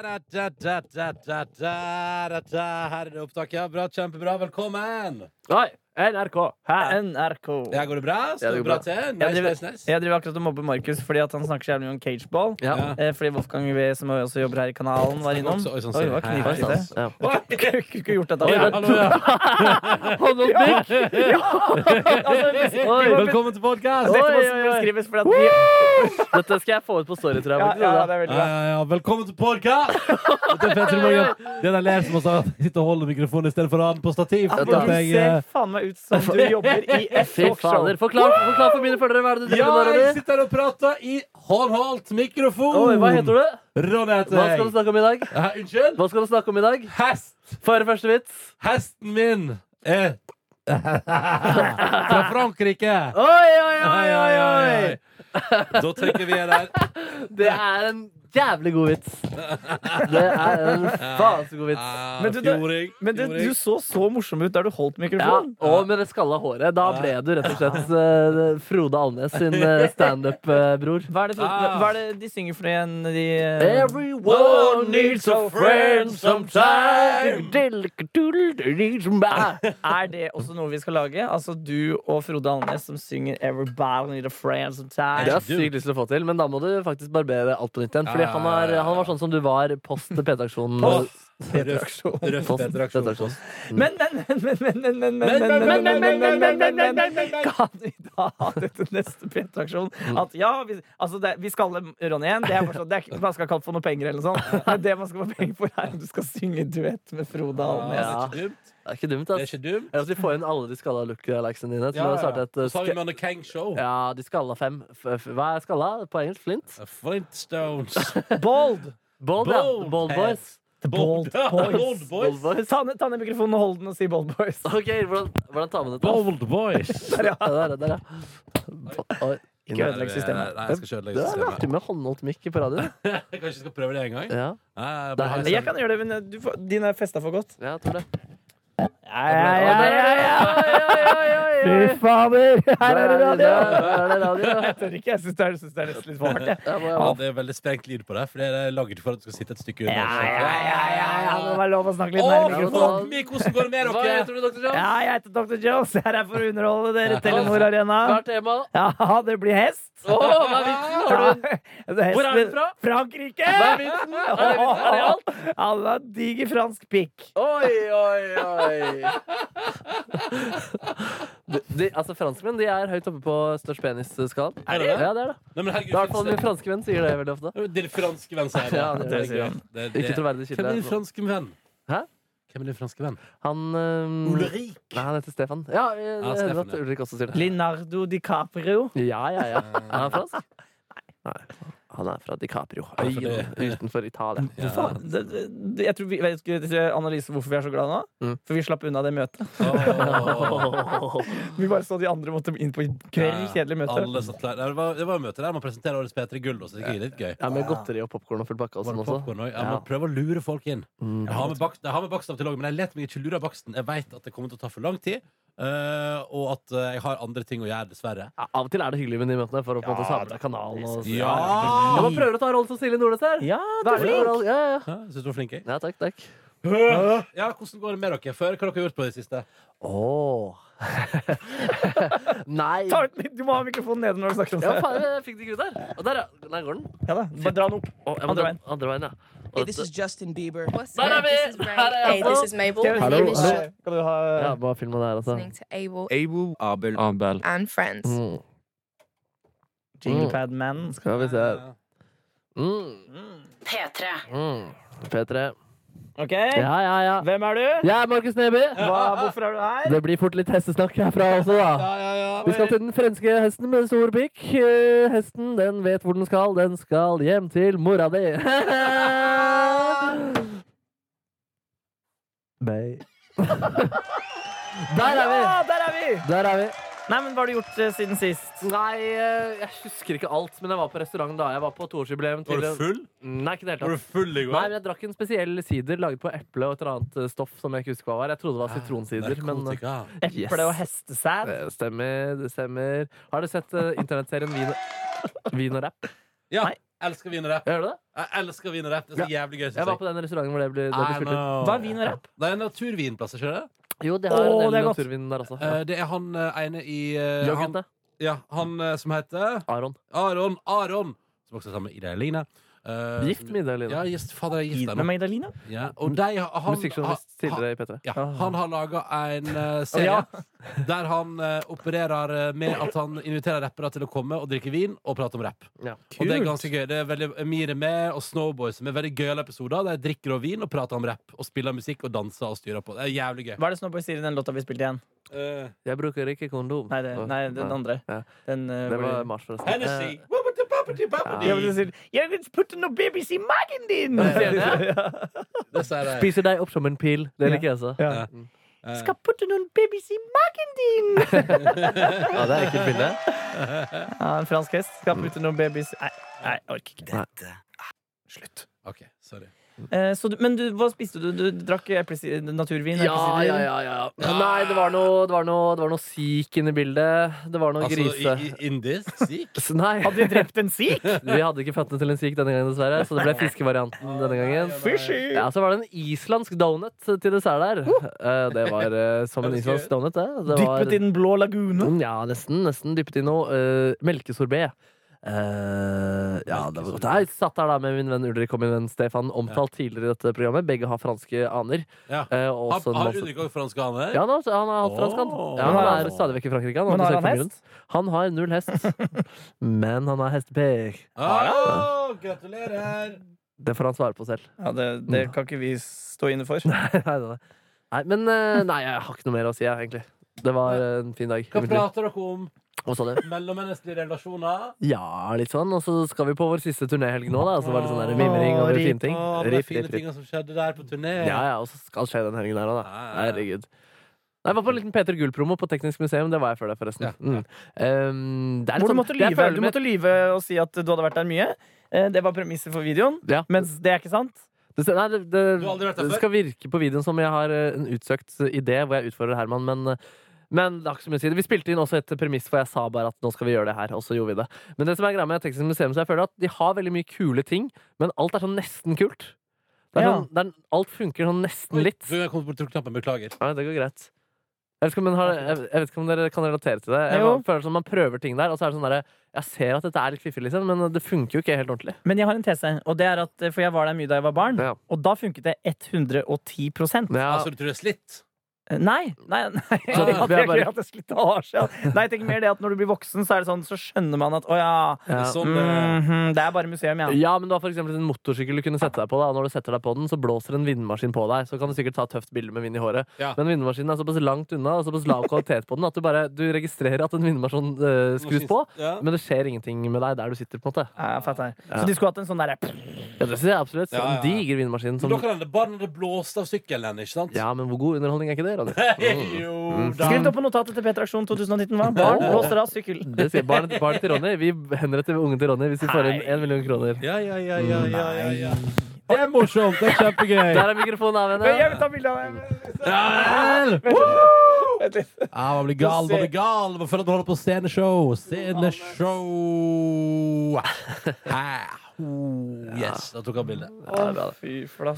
Her er det opptak, ja. Bra, kjempebra. Velkommen. Oi, NRK. Hæ? NRK. Ja, går det bra? Står det det går bra bra. til? Jeg driver, nice, nice. jeg driver akkurat og mobber Markus fordi at han snakker så jævlig mye om cageball. Ja. Ja. Eh, fordi Wolfgang V, som også jobber her i kanalen, var innom. Også- oi, sånn, Oi, det var hei, det. Ja. Kunne ikke gjort dette. Oi, hallo, ja. Hold opp må- Velkommen til podkast! Dette skal jeg få ut på Story, tror jeg. ja, ja, det er veldig bra. Velkommen til podkast! Det er er den ler som sitter og holder mikrofonen i stedet for å ha den på stativ. At jeg, eh, faen meg ut som du jobber i et talkshow. Forklar, forklar for mine følgere. Hva er det du ja, driver med, jeg sitter her og prater i håndholdt mikrofon. Oi, hva heter du? Ronny heter Hva skal du snakke om i dag? Hæ, unnskyld? Hva skal du snakke om i dag? Hest. Få første vits. Hesten min er fra Frankrike. Oi, oi, oi, oi, oi! Da trykker vi her. Det er en jævlig god vits. Det er en faen så god vits. Men du, Fjording. Men du, du så så morsom ut der du holdt Ja, mikrofonen. og med det skalla håret. Da ble du rett og slett uh, Frode Alnes sin uh, standup-bror. Hva det, Ah. hva er det de synger for igjen? De, uh... Everyone needs a friend sometime. er det også noe vi skal lage? Altså du og Frode Alnes som synger 'Everybody needs a Friend Det Sometime'? har jeg sykt lyst til å få til, men da må du faktisk barbere alt på nytt igjen. Fordi han, er, han var sånn som du var post P3-aksjonen. P-traksjon. P-traksjon. Men, men, men, men, men, men, men, Kan vi da ha dette neste P-traksjon? At ja, vi, altså det, vi skal Ronny igjen. Det er bare sånn, ikke man skal kalle for noe penger eller noe sånt. Det man skal få penger for, er at du skal synge duett med Frode Alnes. Det er ikke dumt. ass. Det er Eller at vi får inn alle de skalla look-galaxene dine. Ja, ja. Så har vi med Kang Show. Ja, de skalla fem. F hva er skalla på engelsk? Flint? Flintstones. Bold. Bold, Bold, ja. Bold Boys. The Bold Bold Boys. Boys. Bold Boys. Ta ned, ta ned mikrofonen og hold den og si Bold Boys. Ok, hvordan, hvordan tar vi det? Bold Boys. Der, ja. Der, der, ja. Ikke ødelegg systemet. Nei, jeg skal ikke Det ødelegge er systemet. artig med håndholdt mikk på radio. Kanskje kanskje skal prøve det en gang. Ja, Nei, Det er ha Jeg kan gjøre det, men du får, din er festa for godt. ja jeg tror det. Ja, ja, ja, ja, ja. Fy fader! Her er det radio! Er. Jeg tør ikke. Jeg syns det er, det er nesten litt for hardt. Ja, det er veldig sprengt lyd på det, for det er laget for at du skal sitte et stykke unna. Ja, ja, ja, ja. Det må være lov å snakke litt nærmere fuck me! Hvordan går det med dere? Hva heter du, Dr. Jones? Ja, jeg heter Dr. Jones. Jeg er her for å underholde dere. Telenor Arena. Hva er temaet? Ja, det blir hest. Å, hva er vitsen? Hvor er du fra? Frankrike! Hva er vitsen? Er det vitsen? Er det alt? Har diger fransk pikk. Oi, oi, oi. De, de, altså, franskmenn de er høyt oppe på størst penis-skalaen. Er det det? Ja, det er det. Nei, men Det er i hvert fall herregud, min franske venn sier det veldig ofte. det- Din franske venn sier det. Ja, det det er sier. Det er det. Ikke troverdig Hvem er din franske venn? Hæ? Hvem er din franske venn? Han um, Ulrik. Nei, han heter Stefan. Ja, jeg, Ja, jeg Stefan, at. Ulrik også sier det. Linardo DiCaprio. Ja, ja, ja. Er han fransk? Nei. Han er fra DiCaprio. Ja, Øyen utenfor Italia. Ja. Faen, det, det, jeg tror vi, vet ikke analyse hvorfor vi er så glade nå. Mm. For vi slapp unna det møtet. Oh. Vi bare så de andre måtte inn på kveld, Kjedelig møte. Alle satt klar. Det var, det var møte der man presenterer årets P3 Gull. Også. Det er litt gøy. Ja, Med godteri og popkorn og full pakke og Var sånn også. popcorn også? Ja, Ja. man prøver å lure folk inn. Mm. Jeg har med, bakst, jeg har med bakst av til også, men jeg let meg ikke lure av baksten. Jeg vet at det kommer til å ta for lang tid. Eh, og at uh, jeg har andre ting å gjøre, dessverre. Ja, av og til er det hyggelig med de møtene for å på en Ja, samle kanalen. Og, Ja! Ja, man prøver å ta rollen som Silje Nordnes her. Ja, du er flink. Ja, ja. Ja, Syns du var flink? jeg? ja, takk, takk. Ja, Hvordan går det med dere? Før, hva har dere gjort på det siste? Åh Nei. Ta ut du må ha mikrofonen nede når du snakker om Ja, det. faen, jeg fikk det ikke ut der. Og der, ja. Der går den. Ja da, Bare dra den opp. Oh, må Andre veien. Andre veien, ja. Hey, this is Justin Bieber. What's Der er vi! Her er Hey, this is Mabel. Hallo. Sh- du ha Ja, bare film det her, altså. Abel Abel, Abel, Abel. and Friends. Mm. Jinglepad-man? Skal vi se. Mm. P3. Mm. P3. OK, Ja, ja, ja. hvem er du? Jeg er Markus Neby. Hva, hvorfor er du her? Det blir fort litt hestesnakk herfra også, da. Ja, ja, ja. Vi skal til den franske hesten med stor pikk. Eh, Hesten den vet hvor den skal. Den skal hjem til mora di. Bay. Der er vi! Ja, der er vi! Der er vi. Nei, men Hva har du gjort eh, siden sist? Nei, eh, jeg husker ikke alt, men jeg var på restaurant da. Jeg var på toårsjubileum Var du full? Nei, ikke i det hele Var tatt. du full i Nei, går? men Jeg drakk en spesiell sider laget på eple og et eller annet eh, stoff som jeg ikke husker hva var. Jeg trodde det var sitronsider, men eh, Narkotika. Eple og hestesæd? det stemmer. Det stemmer. Har du sett uh, internettserien Vin, Vin og rapp? Ja. Nei. elsker vin og rap. Gjør du det? Jeg elsker vin og rap. Det er så jævlig gøy. Jeg synes var på den restauranten hvor det ble, det ble spilt. Hva er vin og rap? Det er en naturvinplass, ikke det? Jo, det har Åh, en det er godt. naturvin der også. Eh, det er han eh, ene i eh, han. Ja, han eh, som heter Aron. Aron. Aron Som også er sammen med Ida Eline. Eh, Gift med Ida Eline. Ja, gift, fader, jeg er gift Ida med. Magdalena? Ja, og de, har- han, Musikkjournalist tidligere i P3. Ja, han har laga en uh, serie Ja. der han uh, opererer med at han inviterer rappere til å komme og drikke vin og prate om rapp. Ja. Og det er ganske gøy. Det er veldig Emir er med, og Snowboys med veldig gøyale episoder. Der de drikker og vin og prater om rapp og spiller musikk og danser og styrer på. Det er jævlig gøy. Hva er det Snowboys sier i den låta vi spilte igjen? Eh, Jeg bruker ikke kondom. Nei, det, nei den andre. Ja. Den, Det var Mars, forresten. Hennessy! Ja, men sier, Jeg vil putte noen babies i magen din! Sier de Det sier de. Spiser deg opp som en pil. Det liker jeg altså. Ja. Eh, Skal putte noen babies i magen din! Ja, det er ikke et bilde. Ja, en fransk hest skal putte noen babies Nei, nei jeg orker ikke Dette Slutt. OK, sorry. Eh, så men du, hva spiste du? Du drakk naturvin? Ja, ja, ja, ja. Nei, det var noe Det var noe, det var noe sik inne i bildet. Det var noe Altså, grise... indisk? Sikh? Nei, Hadde vi drept en sikh? vi hadde ikke føttene til en sik denne gangen, dessverre. Så det ble fiskevarianten denne gangen. Fishy! Ja, Så var det en islandsk donut til dessert der. Eh, Det var eh, som en islandsk donut, det. det var, Dyppet i den blå lagune? Mm, Ja, nesten. Nesten dyppet i noe uh, melkesorbé. Eh, ja, det var godt. Jeg satt der da med min venn Ulrik og min venn Stefan, omtalt tidligere i dette programmet. Begge har franske aner. Ja. Uh, Har, har Ulrik også franske aner? Ja, han han har hatt fransk, han. Ja, han er stadig vekk i Frankrike. Han, har han. Han har null hest. Men han har hestepek. Oh, gratulerer! Det får han svare på selv. Ja, det, det kan ikke vi stå inne for. nei, nei, nei. nei, men eh, Nei, jeg har ikke noe mer å si, jeg, egentlig. Det var en fin dag. Hva prater dere om? Hva sa du? Mellommenneskelige relasjoner? Ja, litt sånn. Og så skal vi på vår siste turnéhelg nå, da. Så var det sånn der mimring og fine ting. Å, de Riff, fine rip, rip. tingene som skjedde der på turné. Ja, ja, og så skal skje den helgen der òg, da. Ja, ja, ja. Herregud. Nei, Jeg var på en liten Peter Gull-promo på Teknisk museum. Det var jeg før det, forresten. Ja, ja. Mm. Um, det er litt Hvor du sånn- måtte jeg lyve, føler du med- måtte lyve og si at du hadde vært der mye. Eh, Det var premisset for videoen. Ja. Mens det er ikke sant. Det, nei, det, det, Du har aldri vært der det før? skal virke på videoen som jeg har eh, en utsøkt idé hvor jeg utfordrer Herman, men eh, men det har ikke så mye å si. Vi spilte inn også et premiss for jeg sa bare at nå skal vi gjøre det her, og så gjorde vi det. Men det som er greia med Texas museum, så jeg føler at de har veldig mye kule ting, men alt er sånn nesten kult. Det er Ja. sånn, det er, alt funker sånn nesten litt. Du, jeg kom på trykknappen, beklager. Nei, det går greit. Jeg vet, ikke om, den har, jeg, jeg vet ikke om dere kan relatere til det. Jeg Jo. føler som Man prøver ting der, og så er det sånn derre Jeg ser at dette er litt fiffig, liksom, men det funker jo ikke helt ordentlig. Men jeg har en tese, og det er at For jeg var der mye da jeg var barn, Ja. og da funket det 110% Ja, Altså, du tror det er slitt? Nei, nei, nei Så hadde har ikke bare- hatt slitasje. Nei, jeg tenker mer det at når du blir voksen, så er det sånn, så skjønner man at å ja, ja. Sånn, mm -hmm, det er bare museum, ja. Ja, men du har for eksempel en motorsykkel du kunne sette deg på. Da. Når du setter deg på den, så blåser en vindmaskin på deg. Så kan du sikkert ta et tøft bilde med vind i håret. Ja. Men vindmaskinen er såpass langt unna og såpass lav kvalitet på den at du bare du registrerer at en vindmaskin uh, skrus på, Ja. men det skjer ingenting med deg der du sitter. på en måte Ja. Ja. Så de skulle hatt en sånn derre Ja, det synes jeg absolutt. Ja, ja, ja. En diger vindmaskin. Men Som, da kan det bare når det blåste av sykkelen, ikke sant? ja, men hvor god underholdning er ikke det, Ronny? jo Mm. da. Skriv det opp på notatet til P3 Aksjon 2019, hva? Barn blåser av sykkel. Det sier barnet, barn til Ronny. Vi henretter ungen til Ronny hvis vi får inn en million kroner. Ja, ja, ja, ja, ja, ja, ja. Det er morsomt. Det er kjempegøy. Der er mikrofonen av henne. jeg vil ta bilde av det. Vent litt. Man blir gal, man blir gal. Man føler at man holder på sceneshow. Sceneshow. Hæ. Oh, Yes, da tok han bildet.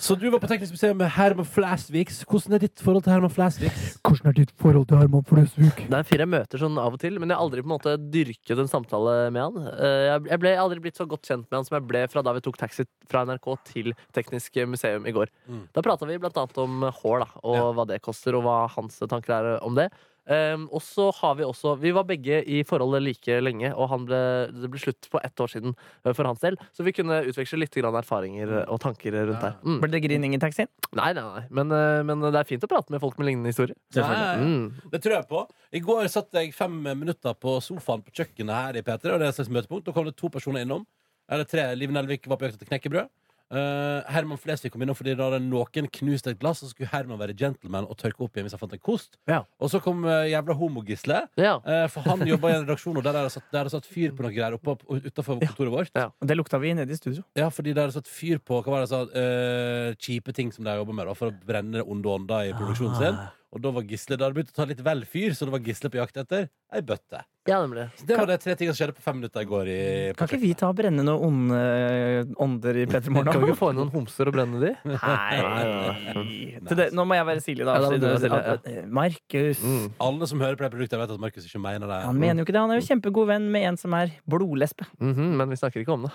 Så du var på Teknisk museum med Herman Flasviks. Hvordan er ditt forhold til Herman Flasviks? Hvordan er ditt forhold til Herman Flasvik? Det er en fyr jeg møter sånn av og til, men jeg har aldri på en måte dyrket en samtale med han. Eh, Jeg jeg ble aldri blitt så godt kjent med han som jeg ble fra da vi tok taxi fra NRK til Teknisk museum i går. Mm. Da prata vi blant annet om hår, da, og Ja. hva det koster, og hva hans tanker er om det. Um, og så har vi også Vi var begge i forholdet like lenge, og han ble, det ble slutt på ett år siden eh, for hans del. Så vi kunne utveksle litt grann erfaringer og tanker rundt Ja. der. Mm. Ble det grining i taxien? Nei, nei, nei. Men, eh, men det er fint å prate med folk med lignende historier. Ja, ja, ja. Mm. Det tror jeg på. I går satt jeg fem minutter på sofaen på kjøkkenet her i P3, og det er et slags møtepunkt. Da kom det to personer innom. Eller tre. Liv Nelvik var på jakt etter knekkebrød. Eh, Herman Flesvig kom innom fordi da hadde noen knust et glass, og så skulle Herman være gentleman og tørke opp igjen hvis han fant en kost. Ja. Og så kom uh, jævla homogisle. Ja. uh, for han jobba i en redaksjon, og der er det satt, der er det satt fyr på noe greier oppe utafor kontoret vårt. Ja. Og det lukta vi nede i studio. Ja, fordi der er det satt fyr på hva var det så, sa, eh, kjipe ting som de jobber med da, for å brenne onde ånder i produksjonen sin. Og da var Gisle Det hadde begynt å ta litt vel fyr, så det var Gisle på jakt etter ei bøtte. Ja, nemlig. Så det var de tre tingene som skjedde på fem minutter i går. I, Kan ikke vi ta og brenne noen onde ånder i P3 Morgen? Kan vi ikke få inn noen homser og brenne de? Nei. Til det, nå må jeg være Silje, da. Ja, da At- at- Markus Mm. Alle som hører på det produktet, vet at Markus ikke mener det. Han mener jo ikke det. Han er jo kjempegod venn med en som er blodlesbe. Mhm, men vi snakker ikke om det.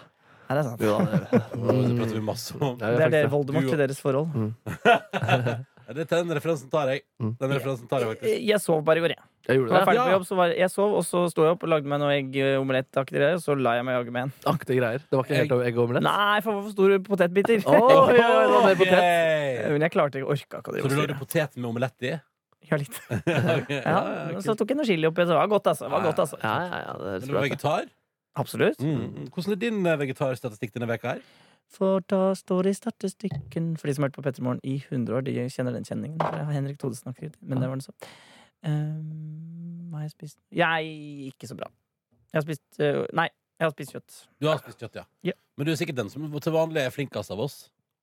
Nei, det er sant. Jo, da, det, Og det prater vi masse om. Ja, Det er det Voldemort til deres forhold. Ja, det Den referansen tar jeg. Mm. Den referansen tar jeg faktisk. Jeg sov bare i går, jeg. Jeg Jeg gjorde var det. ferdig Ja. på jobb, så var jeg sov, og så sto jeg opp og lagde meg noe egg-omelett-aktig greier, og så la jeg meg jage med en. Aktige greier. Det var ikke helt egg og omelett? Nei, for for store potetbiter. Oh, ja, det var potet. okay. Men jeg klarte ikke, orka ikke å Så du lagde potet med omelett i? Ja, litt. Okay. Ja, ja, så tok jeg noe chili oppi, så det var godt, altså. Det var godt, altså. Ja, ja, ja, det Men er du var vegetar? Absolutt. Mm. Hvordan er din eh, vegetarstatistikk denne veka her? For da står det i startestykken For de som har hørt på Petter Morgen i 100 år, de kjenner den kjenningen. For det har Henrik Tode snakker Men det var den så. Um, hva har jeg spist? Jeg ikke så bra. Jeg har spist uh, Nei, jeg har spist kjøtt. Du har spist kjøtt, ja. Ja. Men du er sikkert den som til vanlig er flinkest av oss.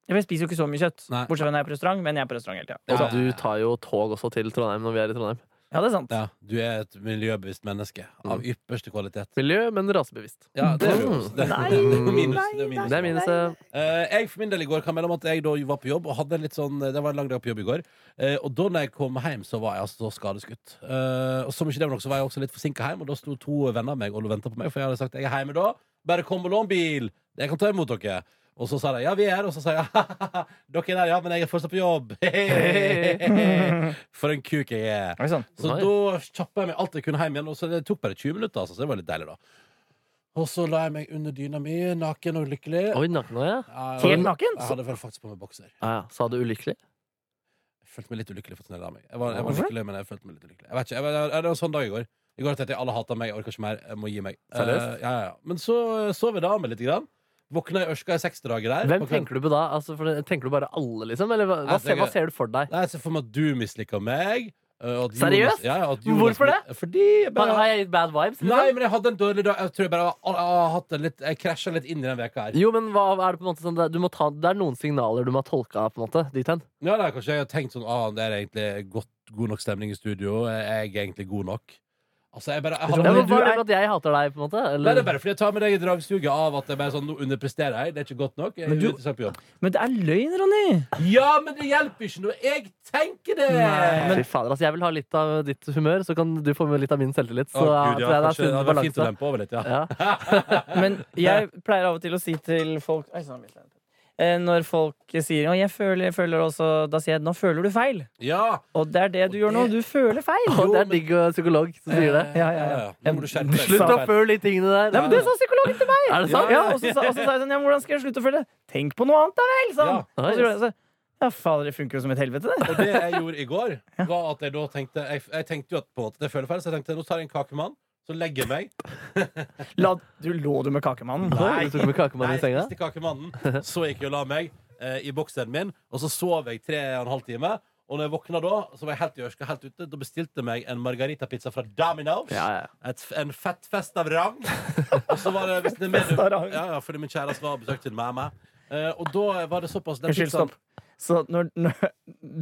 Jeg spiser jo ikke så mye kjøtt, Nei. bortsett fra når jeg er på restaurant. Men jeg er på restaurant hele tida. Ja. Og du tar jo tog også til Trondheim når vi er i Trondheim. Ja, det er sant. Ja, du er et miljøbevisst menneske av Mm. ypperste kvalitet. Miljø, men rasebevisst. Ja, det er. Det, Nei, det er minus. nei, Det er minus. Det er minus eh, jeg for min del i går kan melde om at jeg da var på jobb og hadde en litt sånn Det var en lang dag på jobb i går. Eh, og da når jeg kom hjem, så var jeg altså så skadeskutt. Eh, og som ikke det var nok, så var jeg også litt forsinka hjem, og da sto to venner av meg og venta på meg, for jeg hadde sagt jeg er hjemme da. Bare kom og lån bil. Jeg kan ta imot dere. Og så sa de ja, vi er her. Og så sa jeg dere er der, ja, men jeg er fortsatt på jobb. For en kuk jeg er. Oi, sånn. Så Oi. da kjappa jeg meg alt jeg kunne hjem igjen. Og så det tok bare 20 minutter, altså, så det var litt deilig, da. Og så la jeg meg under dyna mi, naken og lykkelig. Oi, naken også, ja. Ja, Helt naken? Jeg hadde vel faktisk på meg bokser. Ah, ja. Sa du ulykkelig? Jeg følte meg litt ulykkelig for sånn av meg. Jeg var, jeg var lykkelig, men jeg følte meg litt ulykkelig. Jeg vet ikke, jeg, jeg, det var en sånn dag i går. I går tenkte jeg alle hater meg, jeg orker ikke mer, jeg må gi meg. Eh, ja, ja, ja. Men så eh, sov jeg da med litt. Grann. Våkna i ørska i seks dager der. Hvem tenker du på da? Altså, for, tenker du bare alle, liksom? Eller hva, hva, ser, hva ser du for deg? Nei, Jeg ser for meg at du misliker meg. Jonas, Seriøst? Ja, Jonas- Hvorfor det? Fordi jeg Bare, har jeg gitt bad vibes? Liksom? Nei, men jeg hadde en dårlig dag. Jeg tror jeg bare har, har hatt en litt Jeg krasja litt inn i den veka her. Jo, men hva er det på en måte sånn ta, det er noen signaler du må ha tolka på en måte, dit hen. Ja, da, kanskje jeg har tenkt sånn ah, Det er egentlig godt, god nok stemning i studio. Jeg er egentlig god nok. Altså, jeg bare jeg hadde, men men du Var det er- at jeg hater deg, på en måte? Nei, det er bare fordi jeg tar med deg i dragsuget av at jeg bare sånn, nå underpresterer jeg. Det er ikke godt nok. Jeg Men du- på jobb. Men det er løgn, Ronny! Ja, men det hjelper ikke når jeg tenker det! Nei, Fy fader, altså Jeg vil ha litt av ditt humør, så kan du få med litt av min selvtillit. Så Å, Gud, ja, jeg det er kanskje det vært fint å dempe over litt, ja. Ja. Men jeg pleier av og til å si til folk Oi, sånn, litt. Eh, Når folk sier jeg føler, jeg føler også' Da sier jeg 'Nå føler du feil'. Ja! Og det er det du gjør nå. Du føler feil. Og det er digg digg og psykolog som sier det. Ja, ja. Slutt å føle de tingene der. Nei, men du sa psykologen til meg! Er det sant? Ja, og så, sa- og så sa jeg sånn, ja, hvordan skal jeg slutte å føle det? Tenk på noe annet da vel, Sånn. Ja. Og så gjorde jeg så, ja, fader, det funker jo som et helvete, det. Og det jeg gjorde i går, var at jeg da tenkte Jeg, jeg tenkte jo at på en måte det føler feil, så jeg tenkte nå tar jeg en kakemann, så legger jeg meg. La, du lå du med kakemannen? Nei, Du tok med kakemannen Nei, i senga? kakemannen, så gikk jeg og la meg eh, i bokseren min, og så sov jeg tre og en halv time. Og når jeg våkna da, så var jeg helt i ørska, helt ute. Da bestilte jeg meg en margaritapizza fra Domino's. Ja, ja. Et, en fett fest av rang. Og så var det, hvis det med, ja, ja, fordi min kjæreste var og besøkte sin mamma. Eh, og da var det såpass den Unnskyld, stopp. Så når, når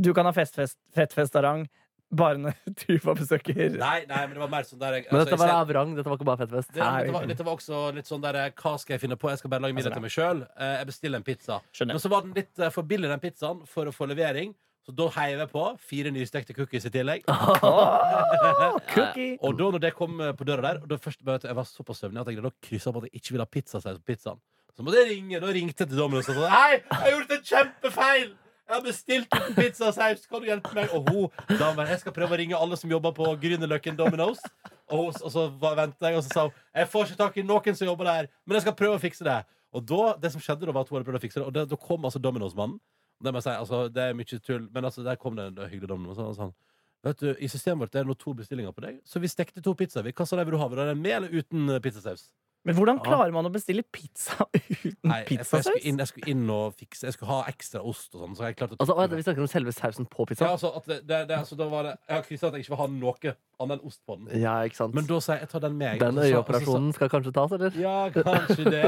du kan ha festfest, fettfest av rang bare når Tuva var besøker Nei, nei, men det var mer sånn der jeg, Men altså, dette var jeg ser- dette var ikke bare fettfest. det, dette, var, dette var også litt sånn der Hva skal jeg finne på? Jeg skal bare lage middag til meg sjøl. Jeg bestiller en pizza. Skjønner. Men så var den litt eh, for billig, den pizzaen, for å få levering. Så da heiver jeg på fire nystekte cookies i tillegg. Cookie! Og da når det kom eh, på døra der og da først, Jeg var såpass søvnig at jeg greide å krysse opp at jeg ikke ville ha pizzasaus på pizzaen. Så måtte jeg ringe. Da ringte jeg til Domino's og sa Hei, jeg har gjort en kjempefeil! Jeg har bestilt uten saus. Kan du hjelpe meg? Og hun damen, jeg skal prøve å ringe alle som jobber på Grünerløkken Domino's. Og, og så venta jeg, og så sa hun Jeg får ikke tak i noen som jobber der, men jeg skal prøve å fikse det. Og da, det som skjedde da, var at hun hadde prøvd å fikse det, og det, da kom altså Domino's-mannen. Det si, altså, det er mye tull, men altså, der kom det en hyggelig Domino. og så sa han, Vet du, I systemet vårt er det nå to bestillinger på deg, så vi stekte to pizzaer. Hva sa de vil du ha? Vil du den med eller uten eh, pizzasaus? Men hvordan klarer man å bestille pizza uten Nei, jeg, for jeg, skulle inn, jeg skulle inn og fikse Jeg skulle ha ekstra ost og sånn. Så jeg Altså, vi snakker om selve sausen på ja, pizza? altså, at det, det, det, altså, da var det, Jeg har kryssa at jeg ikke vil ha noe annet enn ost på den. Ja, ikke sant. Men da sa jeg jeg tar den med. Den Og og øyeoperasjonen skal kanskje tas, eller? Ja, kanskje det.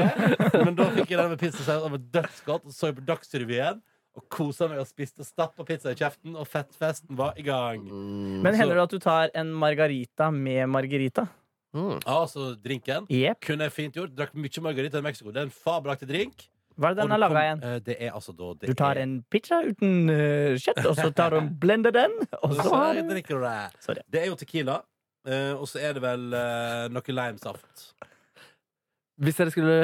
Men da fikk jeg den med pizzasaus. Det var dødsgodt. Og så jeg på Dagsrevyen. og kosa meg og spiste og stappa pizza i kjeften, og fettfesten var i gang. Mm. Men hender det at du tar en margarita med margarita? Mm. Altså, drinken Yep. kunne jeg fint gjort. Drakk mye margarita i Mexico. Det er en fabelaktig drink. Hva er det den har er laga igjen? eh, Det er altså da det Du tar en pizza uten uh, kjøtt, og så tar du blender den, og så har du. Det er jo tequila. uh, og så er det vel uh, noe limesaft. Hvis dere skulle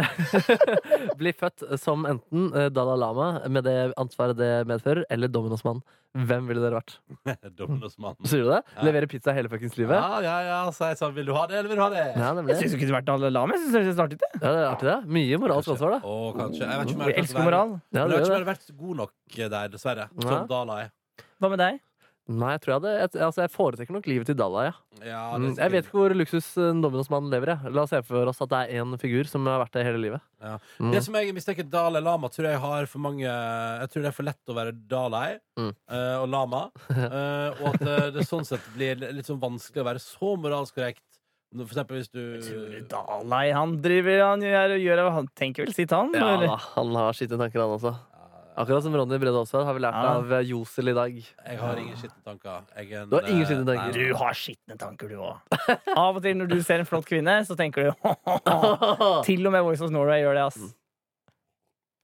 bli født som enten eh, Dalai Lama med det ansvaret det medfører, eller Dominos-mann, hvem ville dere vært? Dominosmann. Sier du det? Ja. Levere pizza hele fuckings livet? Ja, ja, ja. Så jeg sa, vil du ha det, eller vil du ha det? Ja, nemlig. Jeg syns du kunne vært Dalai Lama. Jeg synes det er artig det. Ja, det er artig, det. Mye moralsk ansvar, da. Å, kanskje. Jeg vet ikke om Jeg jeg, elsker moral. Ja, jeg det ikke om gjør jeg det. hadde vært god nok der, dessverre. Som Dalai. Hva med deg? Nei, jeg tror jeg hadde jeg, altså, jeg foretrekker nok livet til Dalai, ja. Ja, Mm, jeg vet ikke hvor luksus en Dominos-mann lever, jeg. La oss se for oss at det er én figur som har vært det hele livet. Ja. Mm. Det som jeg mistenker Dalai Lama, tror jeg har for mange Jeg tror det er for lett å være Dalai Mm. uh, og lama. Uh, og at eh, det sånn sett blir litt sånn vanskelig å være så moralsk korrekt. For eksempel hvis du du Dalai han driver Han gjør, gjør Han tenker vel sitt, han? Ja eller? han har sine tanker, han også. Akkurat som Ronny Brede også, har vi lært Ja. av eh, Josel i dag. Jeg har ingen skitne tanker. Jeg er en, Du har ingen skitne eh, tanker. nei, Du har skitne tanker, du òg. Av og til når du ser en flott kvinne, så tenker du Til og med Voice of Norway gjør det, ass.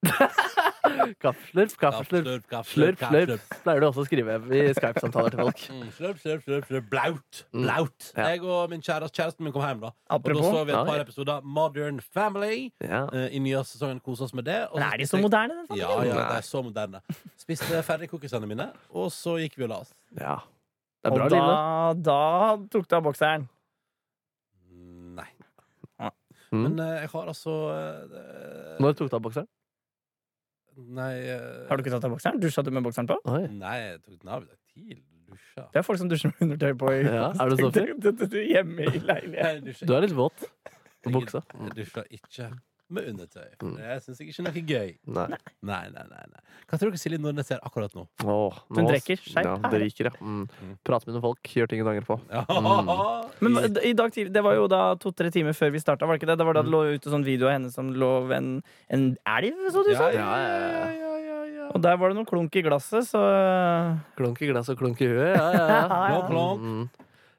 Kaffeslurp, kaffeslurp. Slurp, kaff, Slurp, slurp. Pleier du også å skrive i Skype-samtaler til folk. Mm, slurp, slurp, slurp, slurp. Blaut. Mm. Blaut. Ja. Jeg og min kjæreste, kjæresten min kom hjem, da. Og da så vi et par ja. episoder Modern Family Ja. Uh, i nye sesongen. Kosa oss med det. og Men er de så moderne, den Ja, familien? ja, de er så moderne. Spiste ferdig cookiesene mine, og så gikk vi og la oss. ja. Det er bra Og da, da tok du av bokseren. Nei. Mm. Men uh, jeg har altså uh, Når tok du av bokseren? Nei uh... Har du ikke tatt av bokseren? Dusja du med bokseren på? Oi. Nei, jeg tok den av i dag tidlig. Dusja. Det er folk som dusjer med undertøy på i, Ja, er? Du- så du- hjemme i leiligheten. Du er litt våt på buksa. Jeg dusja ikke med undertøy. For Mm. det syns jeg ikke er noe gøy. Nei. Nei, nei, nei, nei. Hva tror dere Silje Nordnes gjør akkurat nå? Åh, Hun drikker. Skjerp Ja, drikker, ja. Mm. Prater med noen folk, gjør ting hun angrer på. Ja. Mm. Men hva- i dag tidlig, det var jo da to-tre timer før vi starta, var det ikke det? Da var det Mm. det lå ute sånn video av henne som lå ved en, en elv, så du ja, sa? ja, ja, ja, ja, ja. Og der var det noen klunk i glasset, så Klunk i glass og klunk i huet. Ja, ja, ja. Klonk, klonk. Mm.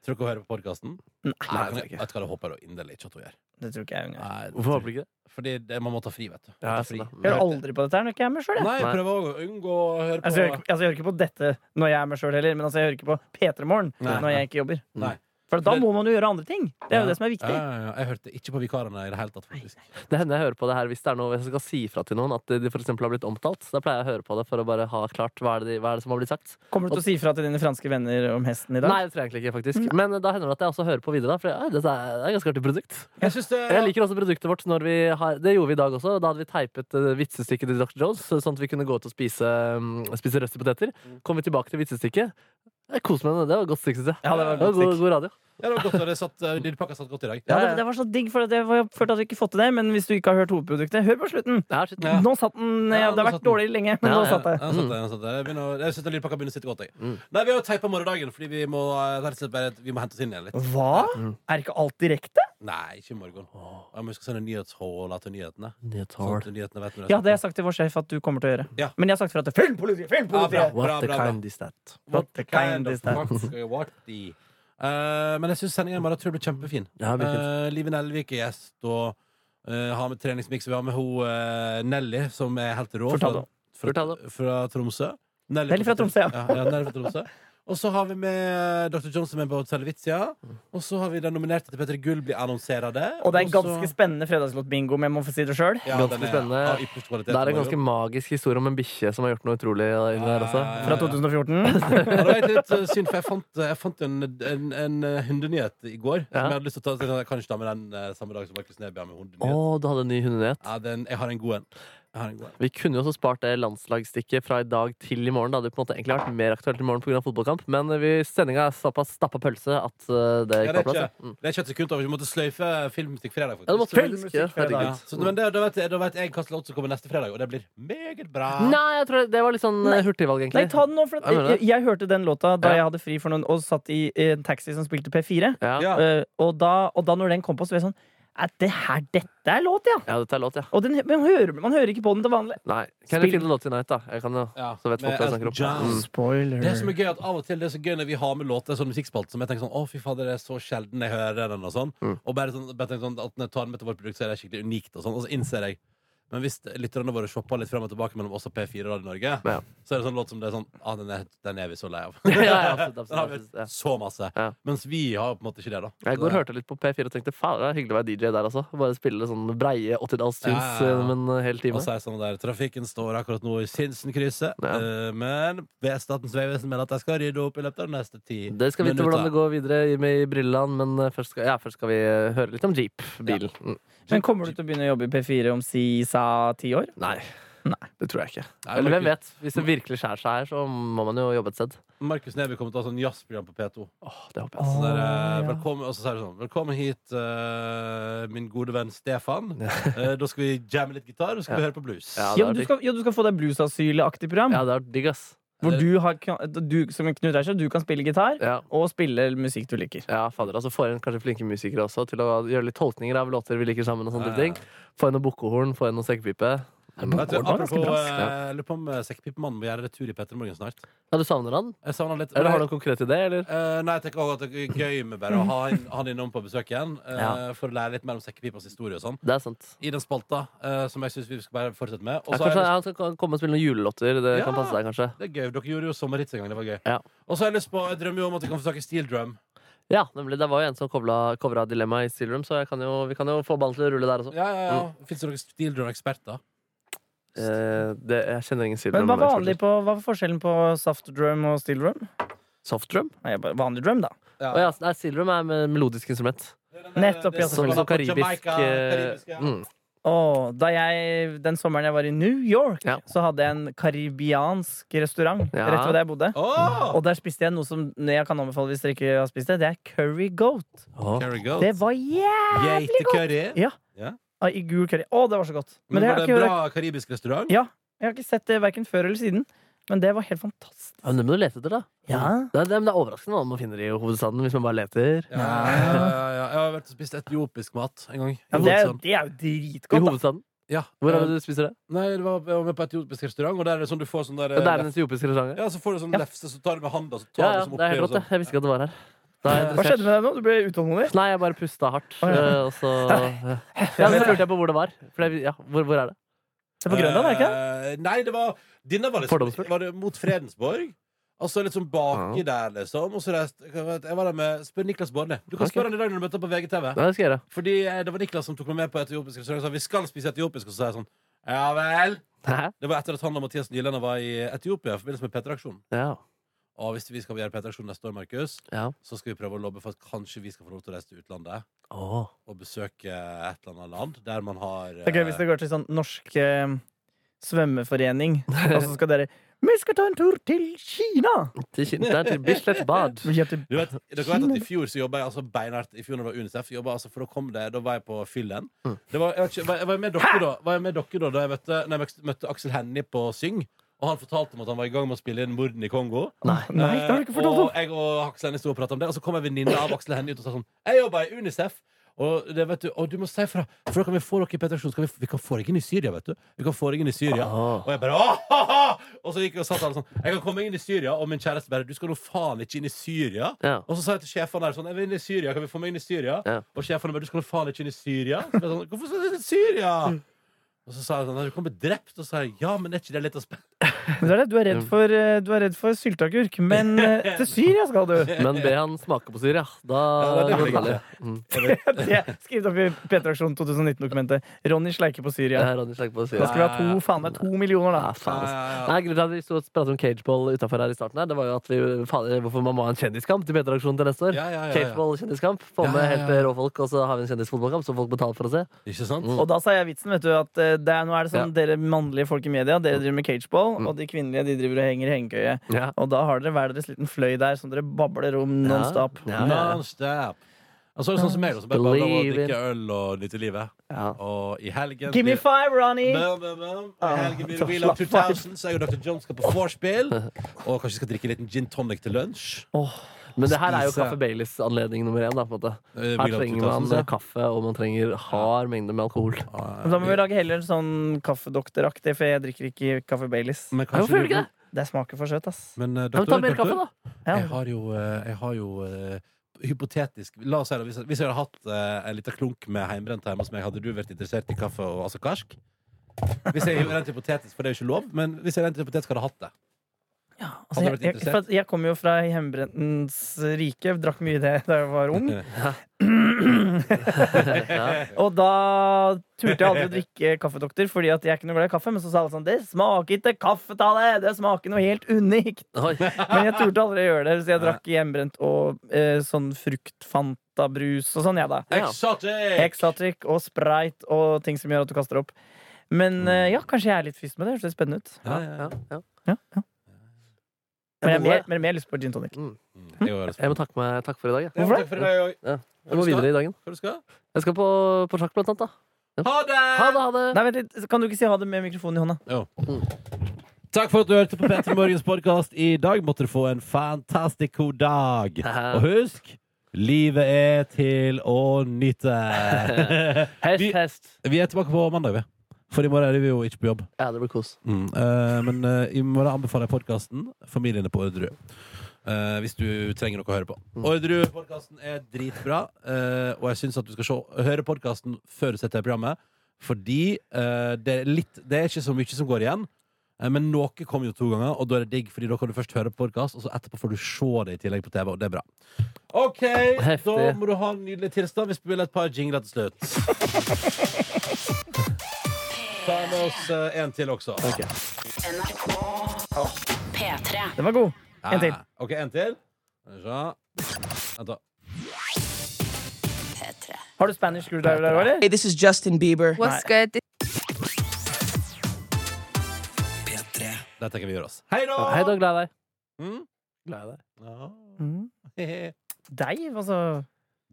Tror dere hun hører på podkasten? Nei, Nei, jeg tror ikke. Jeg du hva det håper jeg inderlig ikke at hun gjør. det tror ikke jeg hun. Nei, Hvorfor håper du ikke det? Fordi det, man må ta fri, vet du. Ja, ta fri. Jeg hører aldri på dette her når ikke jeg er med sjøl. Nei, jeg prøver også å unngå å høre på Altså, jeg, hører, ikke- altså, jeg hører ikke på dette når jeg er med sjøl heller, men altså, jeg hører ikke på P3 Morgen Nei. når jeg ikke jobber. Nei. For da må man jo gjøre andre ting. Det er jo det som er viktig. ja, ja. Jeg hørte ikke på vikarene i det hele tatt, faktisk. Det hender jeg hører på det her hvis det er noe jeg skal si fra til noen, at de for eksempel har blitt omtalt. Da pleier jeg å høre på det for å bare ha klart hva er det, hva er det som har blitt sagt. Kommer du til å si fra til dine franske venner om hesten i dag? Nei, det tror jeg egentlig ikke, faktisk. Men da hender det at jeg også hører på videre, da, for ja, er det er et ganske artig produkt. Jeg synes det Jeg liker også produktet vårt når vi har Det gjorde vi i dag også. Da hadde vi teipet uh, vitsestykket til Dr. Jones, sånn at vi kunne gå ut og spise, um, spise røsti poteter. Kom vi tilbake til vitsestykket. Jeg koser meg med det. Det var godt stikk, synes jeg. Ja, det var Det var godt god, stikk. god radio. Ja, det var godt, og det satt, uh, Lille pakka satt godt i dag. Ja, det, det var så digg, for at jeg følte at vi ikke fått til det. Men hvis du ikke har hørt hovedproduktet, hør på slutten! Ja. Nå satt den. Ja, det har vært dårlig lenge, men Ja, nå ja. satt det. Ja, satt det, ja, satt det. Jeg, begynner, jeg synes det lille begynner å sitte godt. Jeg. Mm. Nei, Vi har jo teipa morgendagen fordi vi må, slett bare, vi må hente oss inn igjen litt. Hva? Mm. Er ikke alt direkte? Nei, ikke i morgen. Jeg må huske å sende nyhetshåla til nyhetene. Sånn Nyhetshål. at nyhetene vet Ja, det har jeg sagt til vår sjef at du kommer til å gjøre. Ja. Men jeg har sagt fra til Filmpolitiet! Ja, bra. Filmpolitiet! What the bra, bra. kind is that? What the kind is that? What der. Uh, men jeg syns sendinga i morgen tror jeg blir kjempefin. Ja. Uh, Live Nelvik er gjest, og uh, har med treningsmiks. Vi har med ho eh, Nelly, som er helt rå. Fra, fra, fra Tromsø. Nelly fra Tromsø, ja. ja, Nelly fra Tromsø. Og så har vi med Dr. Johnson med på Selvitsia, Og så har vi den nominerte til Petter Gull blir annonsert. Og det er en ganske ganske spennende fredagslåtbingo, om jeg må få si det sjøl. ja, ganske er spennende. Ja, Det er en ganske magisk historie om en bikkje som har gjort noe utrolig inni der også. Ja, ja, ja. Fra 2014. Ja, det var egentlig litt uh, synd, for jeg fant, jeg fant en, en, en hundenyhet i går. Ja. Som jeg hadde lyst til å ta kanskje Jeg kan ikke ta med den samme dag som Markus Neby har med Å, hundenyhet. du hadde en ny hundenyhet. Ja, den, jeg har en god en. Vi kunne jo også spart det landslagsstikket fra i dag til i morgen. Det hadde på en måte egentlig vært mer aktuelt i morgen pga. fotballkamp, men vi, sendinga er såpass stappa pølse at uh, det Ja, gikk ja, på plass. ikke, Mm. det er ikke et sekund over. Vi måtte sløyfe Filmmusikk fredag, Ja, det måtte faktisk. ja, fredag. Ja, så, men det, da, vet jeg, da vet jeg hva låt som kommer neste fredag, og det blir meget bra. Nei, jeg tror det var litt sånn Nei. hurtigvalg, egentlig. Nei, ta den nå, for at Jeg jeg, jeg hørte den låta da Ja. jeg hadde fri for noen og satt i en taxi som spilte P4. Ja. Ja. Eh, og, da, og da når den kom på, så var jeg sånn Er det her dette er låt, ja? Ja, dette er låt, ja. Og den, man, hører, man hører ikke på den til vanlig. Nei. Kan Spill- jeg finne låt til Night, da? Jeg kan jo, Ja, så vet folk hva jeg snakker om. Mm. Spoiler. Det som er gøy at Av og til det er så gøy når vi har med låter sånn musikkspalte som jeg tenker sånn Å, fy fader, det er så sjelden jeg hører den, og sånn. Mm. Og bare sånn, bare tenker sånn at når jeg tar den med til vårt produkt, så er det skikkelig unikt, og sånn. Og så innser jeg Men hvis lytterne våre shopper litt frem og tilbake mellom oss og P4 Radio Norge, Ja. så er det sånn låt som det er sånn ah, den, er, den er vi så lei av. ja, absolutt, absolutt, absolutt, ja. så masse. Ja. Mens vi har på en måte ikke det, da. Jeg går og hørte litt på P4 og tenkte faen, det er hyggelig å være DJ der altså. Bare spille sånn breie 80-tallstunes Ja, ja, ja. gjennom en hel time. Og så er det sånn der Trafikken står akkurat nå i Sinsenkrysset, Ja. eh, men ved Statens vegvesen mener at de skal rydde opp i løpet av de neste ti minutter. Det skal vite hvordan det går videre i- med i Brilleland, men eh, først skal, ja, først skal vi eh, høre litt om Jeep-bilen. Mm. Men kommer du til å begynne å jobbe i P4 om si sa ti år? Nei. Nei. Det tror jeg ikke. Nei, Eller hvem vet? Hvis det virkelig skjærer seg her, så må man jo jobbe et sted. Markus Neby kommer til å ha sånn jazzprogram på P2. Åh, det håper jeg. Så der, eh, ja. velkommen, og så sier du sånn Velkommen hit, eh, min gode venn Stefan. Eh, da skal vi jamme litt gitar, og så skal vi høre på blues. Ja, Ja, er du skal, ja, du skal få deg bluesasylaktig program. Ja, det er digg, ass. Hvor du, har, du som Knut Reischer, du kan spille gitar Ja. og spille musikk du liker. Ja, fader, altså Få inn kanskje flinke musikere også til å gjøre litt tolkninger av låter vi liker sammen. og sånne Ja, ja. ting Få inn noe bukkehorn, få inn noe sekkepipe. Vet du, apropos, eh, jeg lurer på om eh, Sekkpipemannen må gjøre retur i Petter Morgen snart. Ja, Du savner han? Jeg savner han litt. Eller har du en konkret idé? Eller? Eh, nei, jeg tenker også at det er gøy med bare å ha han innom på besøk igjen. eh, Ja. For å lære litt mer om sekkepipas historie og sånn. Det er sant. I den spalta, eh, som jeg syns vi skal bare fortsette med. Og Ja, så har kanskje jeg lyst- Han skal komme og spille noen julelåter. Det Ja. kan passe deg, kanskje. det er gøy. Dere gjorde jo sommerhits en gang. Det var gøy. Ja. Og så har jeg lyst på Jeg drømmer jo om at vi kan få tak i steel drum. Ja, nemlig. Det var jo en som covra Dilemma i Steel Room, så jeg kan jo, vi kan jo få ballen til å rulle der også. Ja, ja, ja. Fins det noen steel drum-eksperter? Eh, det, jeg kjenner ingen Steel Men hva, var på, hva var forskjellen på soft drum og steel drum? Soft drum? Nei, bare vanlig drum, da. Ja. Oh, ja, nei, Steel drum er med melodisk instrument. Nettopp, ja, selvfølgelig. som karibisk. Eh, karibisk, ja. mm. Åh, da jeg, den sommeren jeg var i New York, Ja. så hadde jeg en karibiansk restaurant Ja. rett ved der jeg bodde. Oh! Og der spiste jeg noe som jeg kan anbefale hvis dere ikke har spist det. Det er curry goat. Oh. Curry goat. Det var jævlig godt! Geitekørry. Ja. Ja. Ah, I gul curry. Å, det var så godt. Men Men, det var har det jeg, en bra bra karibisk restaurant? Ja. jeg har ikke sett det verken før eller siden. Men det var helt fantastisk. Ja, men det må du lete etter, da. Ja. Det er, det er, det er overraskende hva man finner i hovedstaden hvis man bare leter. Ja, ja, ja, ja. Jeg har vært og spist etiopisk mat en gang. Ja, det, det er jo I dritgodt. da. hovedstaden? Ja. Hvor er Eh, det du spiser det? Nei, det var, jeg var med på etiopisk restaurant, og der er det sånn du får sånn der Ja, det er en etiopisk restaurant? Ja, så får du sånn Ja. lefse, så tar du med handa, så tar Ja, du ja, som det er helt rått, det. Jeg visste ikke at det var her. Er Hva skjedde med deg nå? Du ble utålmodig? Nei, jeg bare pusta hardt. Oh, ja. eh, Og så ja, men lurte jeg på hvor det var. For jeg, ja, hvor, hvor er det? Det er på Grønland, er det ikke? det? Eh, Nei, det var Denne var liksom var det mot Fredensborg. Altså litt sånn baki der, liksom. Og så reiste jeg var der med Spør Niklas Baarli. Du kan okay. spørre han i dag når du møter på VGTV. Det skal jeg gjøre. Fordi eh, det var Niklas som tok meg med på etiopisk restaurant sa vi skal spise etiopisk. Og så sa jeg sånn Ja vel. Hæ? Det var etter at han og Mathias Nylander var i Etiopia i forbindelse med P3-aksjonen. Ja. Og hvis vi skal gjøre P3-aksjon neste år, Markus, ja. så skal vi prøve å lobbe for at kanskje vi skal få lov til å reise til utlandet Åh. og besøke et eller annet land der man har Det er gøy hvis det går til sånn norsk eh, svømmeforening, og så skal dere Vi skal ta en tur til Kina! Til Kina. Til Bislett Bad. Vi Du vet, dere vet at I fjor så jobba jeg altså beinhardt I fjor når det var UNICEF. Altså, for å komme det, da var jeg på fyllen. Mm. Det var, jeg, vet ikke, var, jeg var med dere da Var jeg med dere da Da jeg møtte, når jeg møtte Aksel Hennie på Syng. Og han fortalte om at han var i gang med å spille inn Morden i Kongo. Nei. Nei, det har du ikke fortalt om og jeg og Aksel Hennie sto og prata om det, og så kom en venninne av Aksel Hennie ut og sa sånn Jeg jobber i UNICEF. Og, det, vet du, og du må si fra, for da kan vi få dere i Petersjon. Vi, vi kan få deg inn i Syria, vet du. Vi kan få deg inn i Syria. ah. Og jeg bare «Åh, ha, ha!» Og så gikk jeg og satt alle sånn Jeg kan komme inn i Syria, og min kjæreste bare Du skal nå faen ikke inn i Syria. Ja. Og så sa jeg til sjefene der sånn Jeg vil inn i Syria, kan vi få meg inn i Syria? Ja. Og sjefene bare Du skal nå faen ikke inn i Syria. Sånn, Hvorfor skal du inn i Syria? Og så sa sånn «Nei, Du kan bli drept. Og så sa jeg ja, men er ikke det litt av spenne? Men Du er, det, du er redd for, eh, du er redd for sylteagurk, men eh, til Syria skal du! Men be han smake på Syria. Da Ja, det er det. Mm. Det Skriv opp i P3aksjon 2019-dokumentet. Ronny sleiker på Syria. Ja, Ronny Slegg på Da skal vi ha to, faen meg to millioner, da. Ja, faen. Ja, ja, ja. Nei, grunnen til at vi stod og pratet om cageball utenfor her i starten, her Det var jo at vi, faen, hvorfor man må ha en kjendiskamp til P3-aksjonen til neste år. Ja, ja, ja, ja. Cageball-kjendiskamp. Få med ja, ja. helt rå folk, og så har vi en kjendisfotballkamp som folk betaler for å se. Ikke sant? Mm. Og da sa jeg vitsen, vet du, at eh, det er, nå er det sånn dere mannlige folk i media, dere driver med cageball, Mm. og de kvinnelige de driver og henger i hengekøye. Ja. Og da har dere hver deres liten fløy der som dere babler om non stop. ja, ja. Non-stop. Og så er det sånn som meg, som bare bare å Believe drikke øl og nyte livet. Ja. Og i helgen Give me five, Ronny! Bum, bum, bum. I Ah, helgen blir det Wheel of 2000, så jeg og Dr. John skal på vorspiel. Og kanskje skal drikke en liten gin tonic til lunsj. Åh, Men det her er jo Kaffe Baileys-anledning nummer én. Da, på en måte. Eh, Her trenger man kaffe, og man trenger hard mengde med alkohol. Men Da må vi lage heller sånn kaffedoktoraktig, for jeg drikker ikke kaffe Baileys. Men Hvorfor gjør du ikke det? Det smaker for søt, ass. Men, eh, doktor, ta mer kaffe, da. Jeg har jo, eh, jeg har jo hypotetisk La oss si det, hvis, hvis jeg hadde hatt uh, en liten klunk med heimbrent hjemme hos meg, hadde du vært interessert i kaffe og altså karsk? Hvis jeg rent hypotetisk, for det er jo ikke lov, men hvis jeg rent hypotetisk hadde hatt det. Ja, altså, jeg, vært jeg, interessert? for jeg kommer jo fra hjemmebrentens rike, drakk mye det da jeg var ung. Ja. Og da turte jeg aldri å drikke kaffedoktor, fordi at jeg er ikke noe glad i kaffe. Men så sa alle sånn Det smaker ikke kaffe av det! Det smaker noe helt unikt! Men jeg turte aldri å gjøre det, så jeg drakk hjemmebrent og eh, sånn fruktfantabrus og sånn, jeg, da. Ja. Exotic! Exotic og sprite og ting som gjør at du kaster opp. Men eh, ja, kanskje jeg er litt først med det. Det høres spennende ut. Ja, ja, ja. Ja, ja. Ja, ja. Men jeg har mer, mer lyst på gin tonic. Mm, jeg Jeg må takke, meg, takke for i dag. Ja, Hvorfor det? i dag jeg må videre i dagen. Jeg skal på, på sjakk, blant annet. da Ha det! Ha det, ha det! Nei, vent litt, Kan du ikke si ha det med mikrofonen i hånda? Jo. Takk for at du hørte på Petter Morgens podkast. I dag måtte du få en fantastisk god dag. Og husk livet er til å nyte. Hest, Vi- hest. Vi er tilbake på mandag, vi. For i morgen er vi jo ikke på jobb. Ja, det blir kos. Mm. eh, men eh, i morgen anbefaler jeg podkasten Familiene på Orderud. Eh, hvis du trenger noe å høre på. Mm. Orderud-podkasten er dritbra, eh, og jeg syns at du skal se, høre podkasten før du setter deg i programmet. Fordi eh, det, er litt, det er ikke så mye som går igjen. eh, Men noe kommer jo to ganger, og da er det digg, Fordi da kan du først høre på podkast, og så etterpå får du se det i tillegg på TV, og det er bra. OK, Heftig. da må du ha en nydelig tilstand. Vi spiller et par jingler til slutt. Ta med oss eh, en til også. NRK P3. Den var god. En til. OK, en til. Skal vi se. Vent, da. P3. Har du Spanish screwdriver der eller? Hey, this is Justin Bieber. What's good? Der tenker vi gjør oss. Hei da! Hei da, glad i deg. Mm? Glad i deg. Ja. Mm. Deg, altså.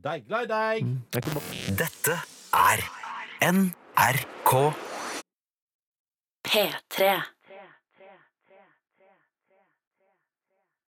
Deg, glad i deg. Mm. Det er ikke bare- Dette er NRK P3.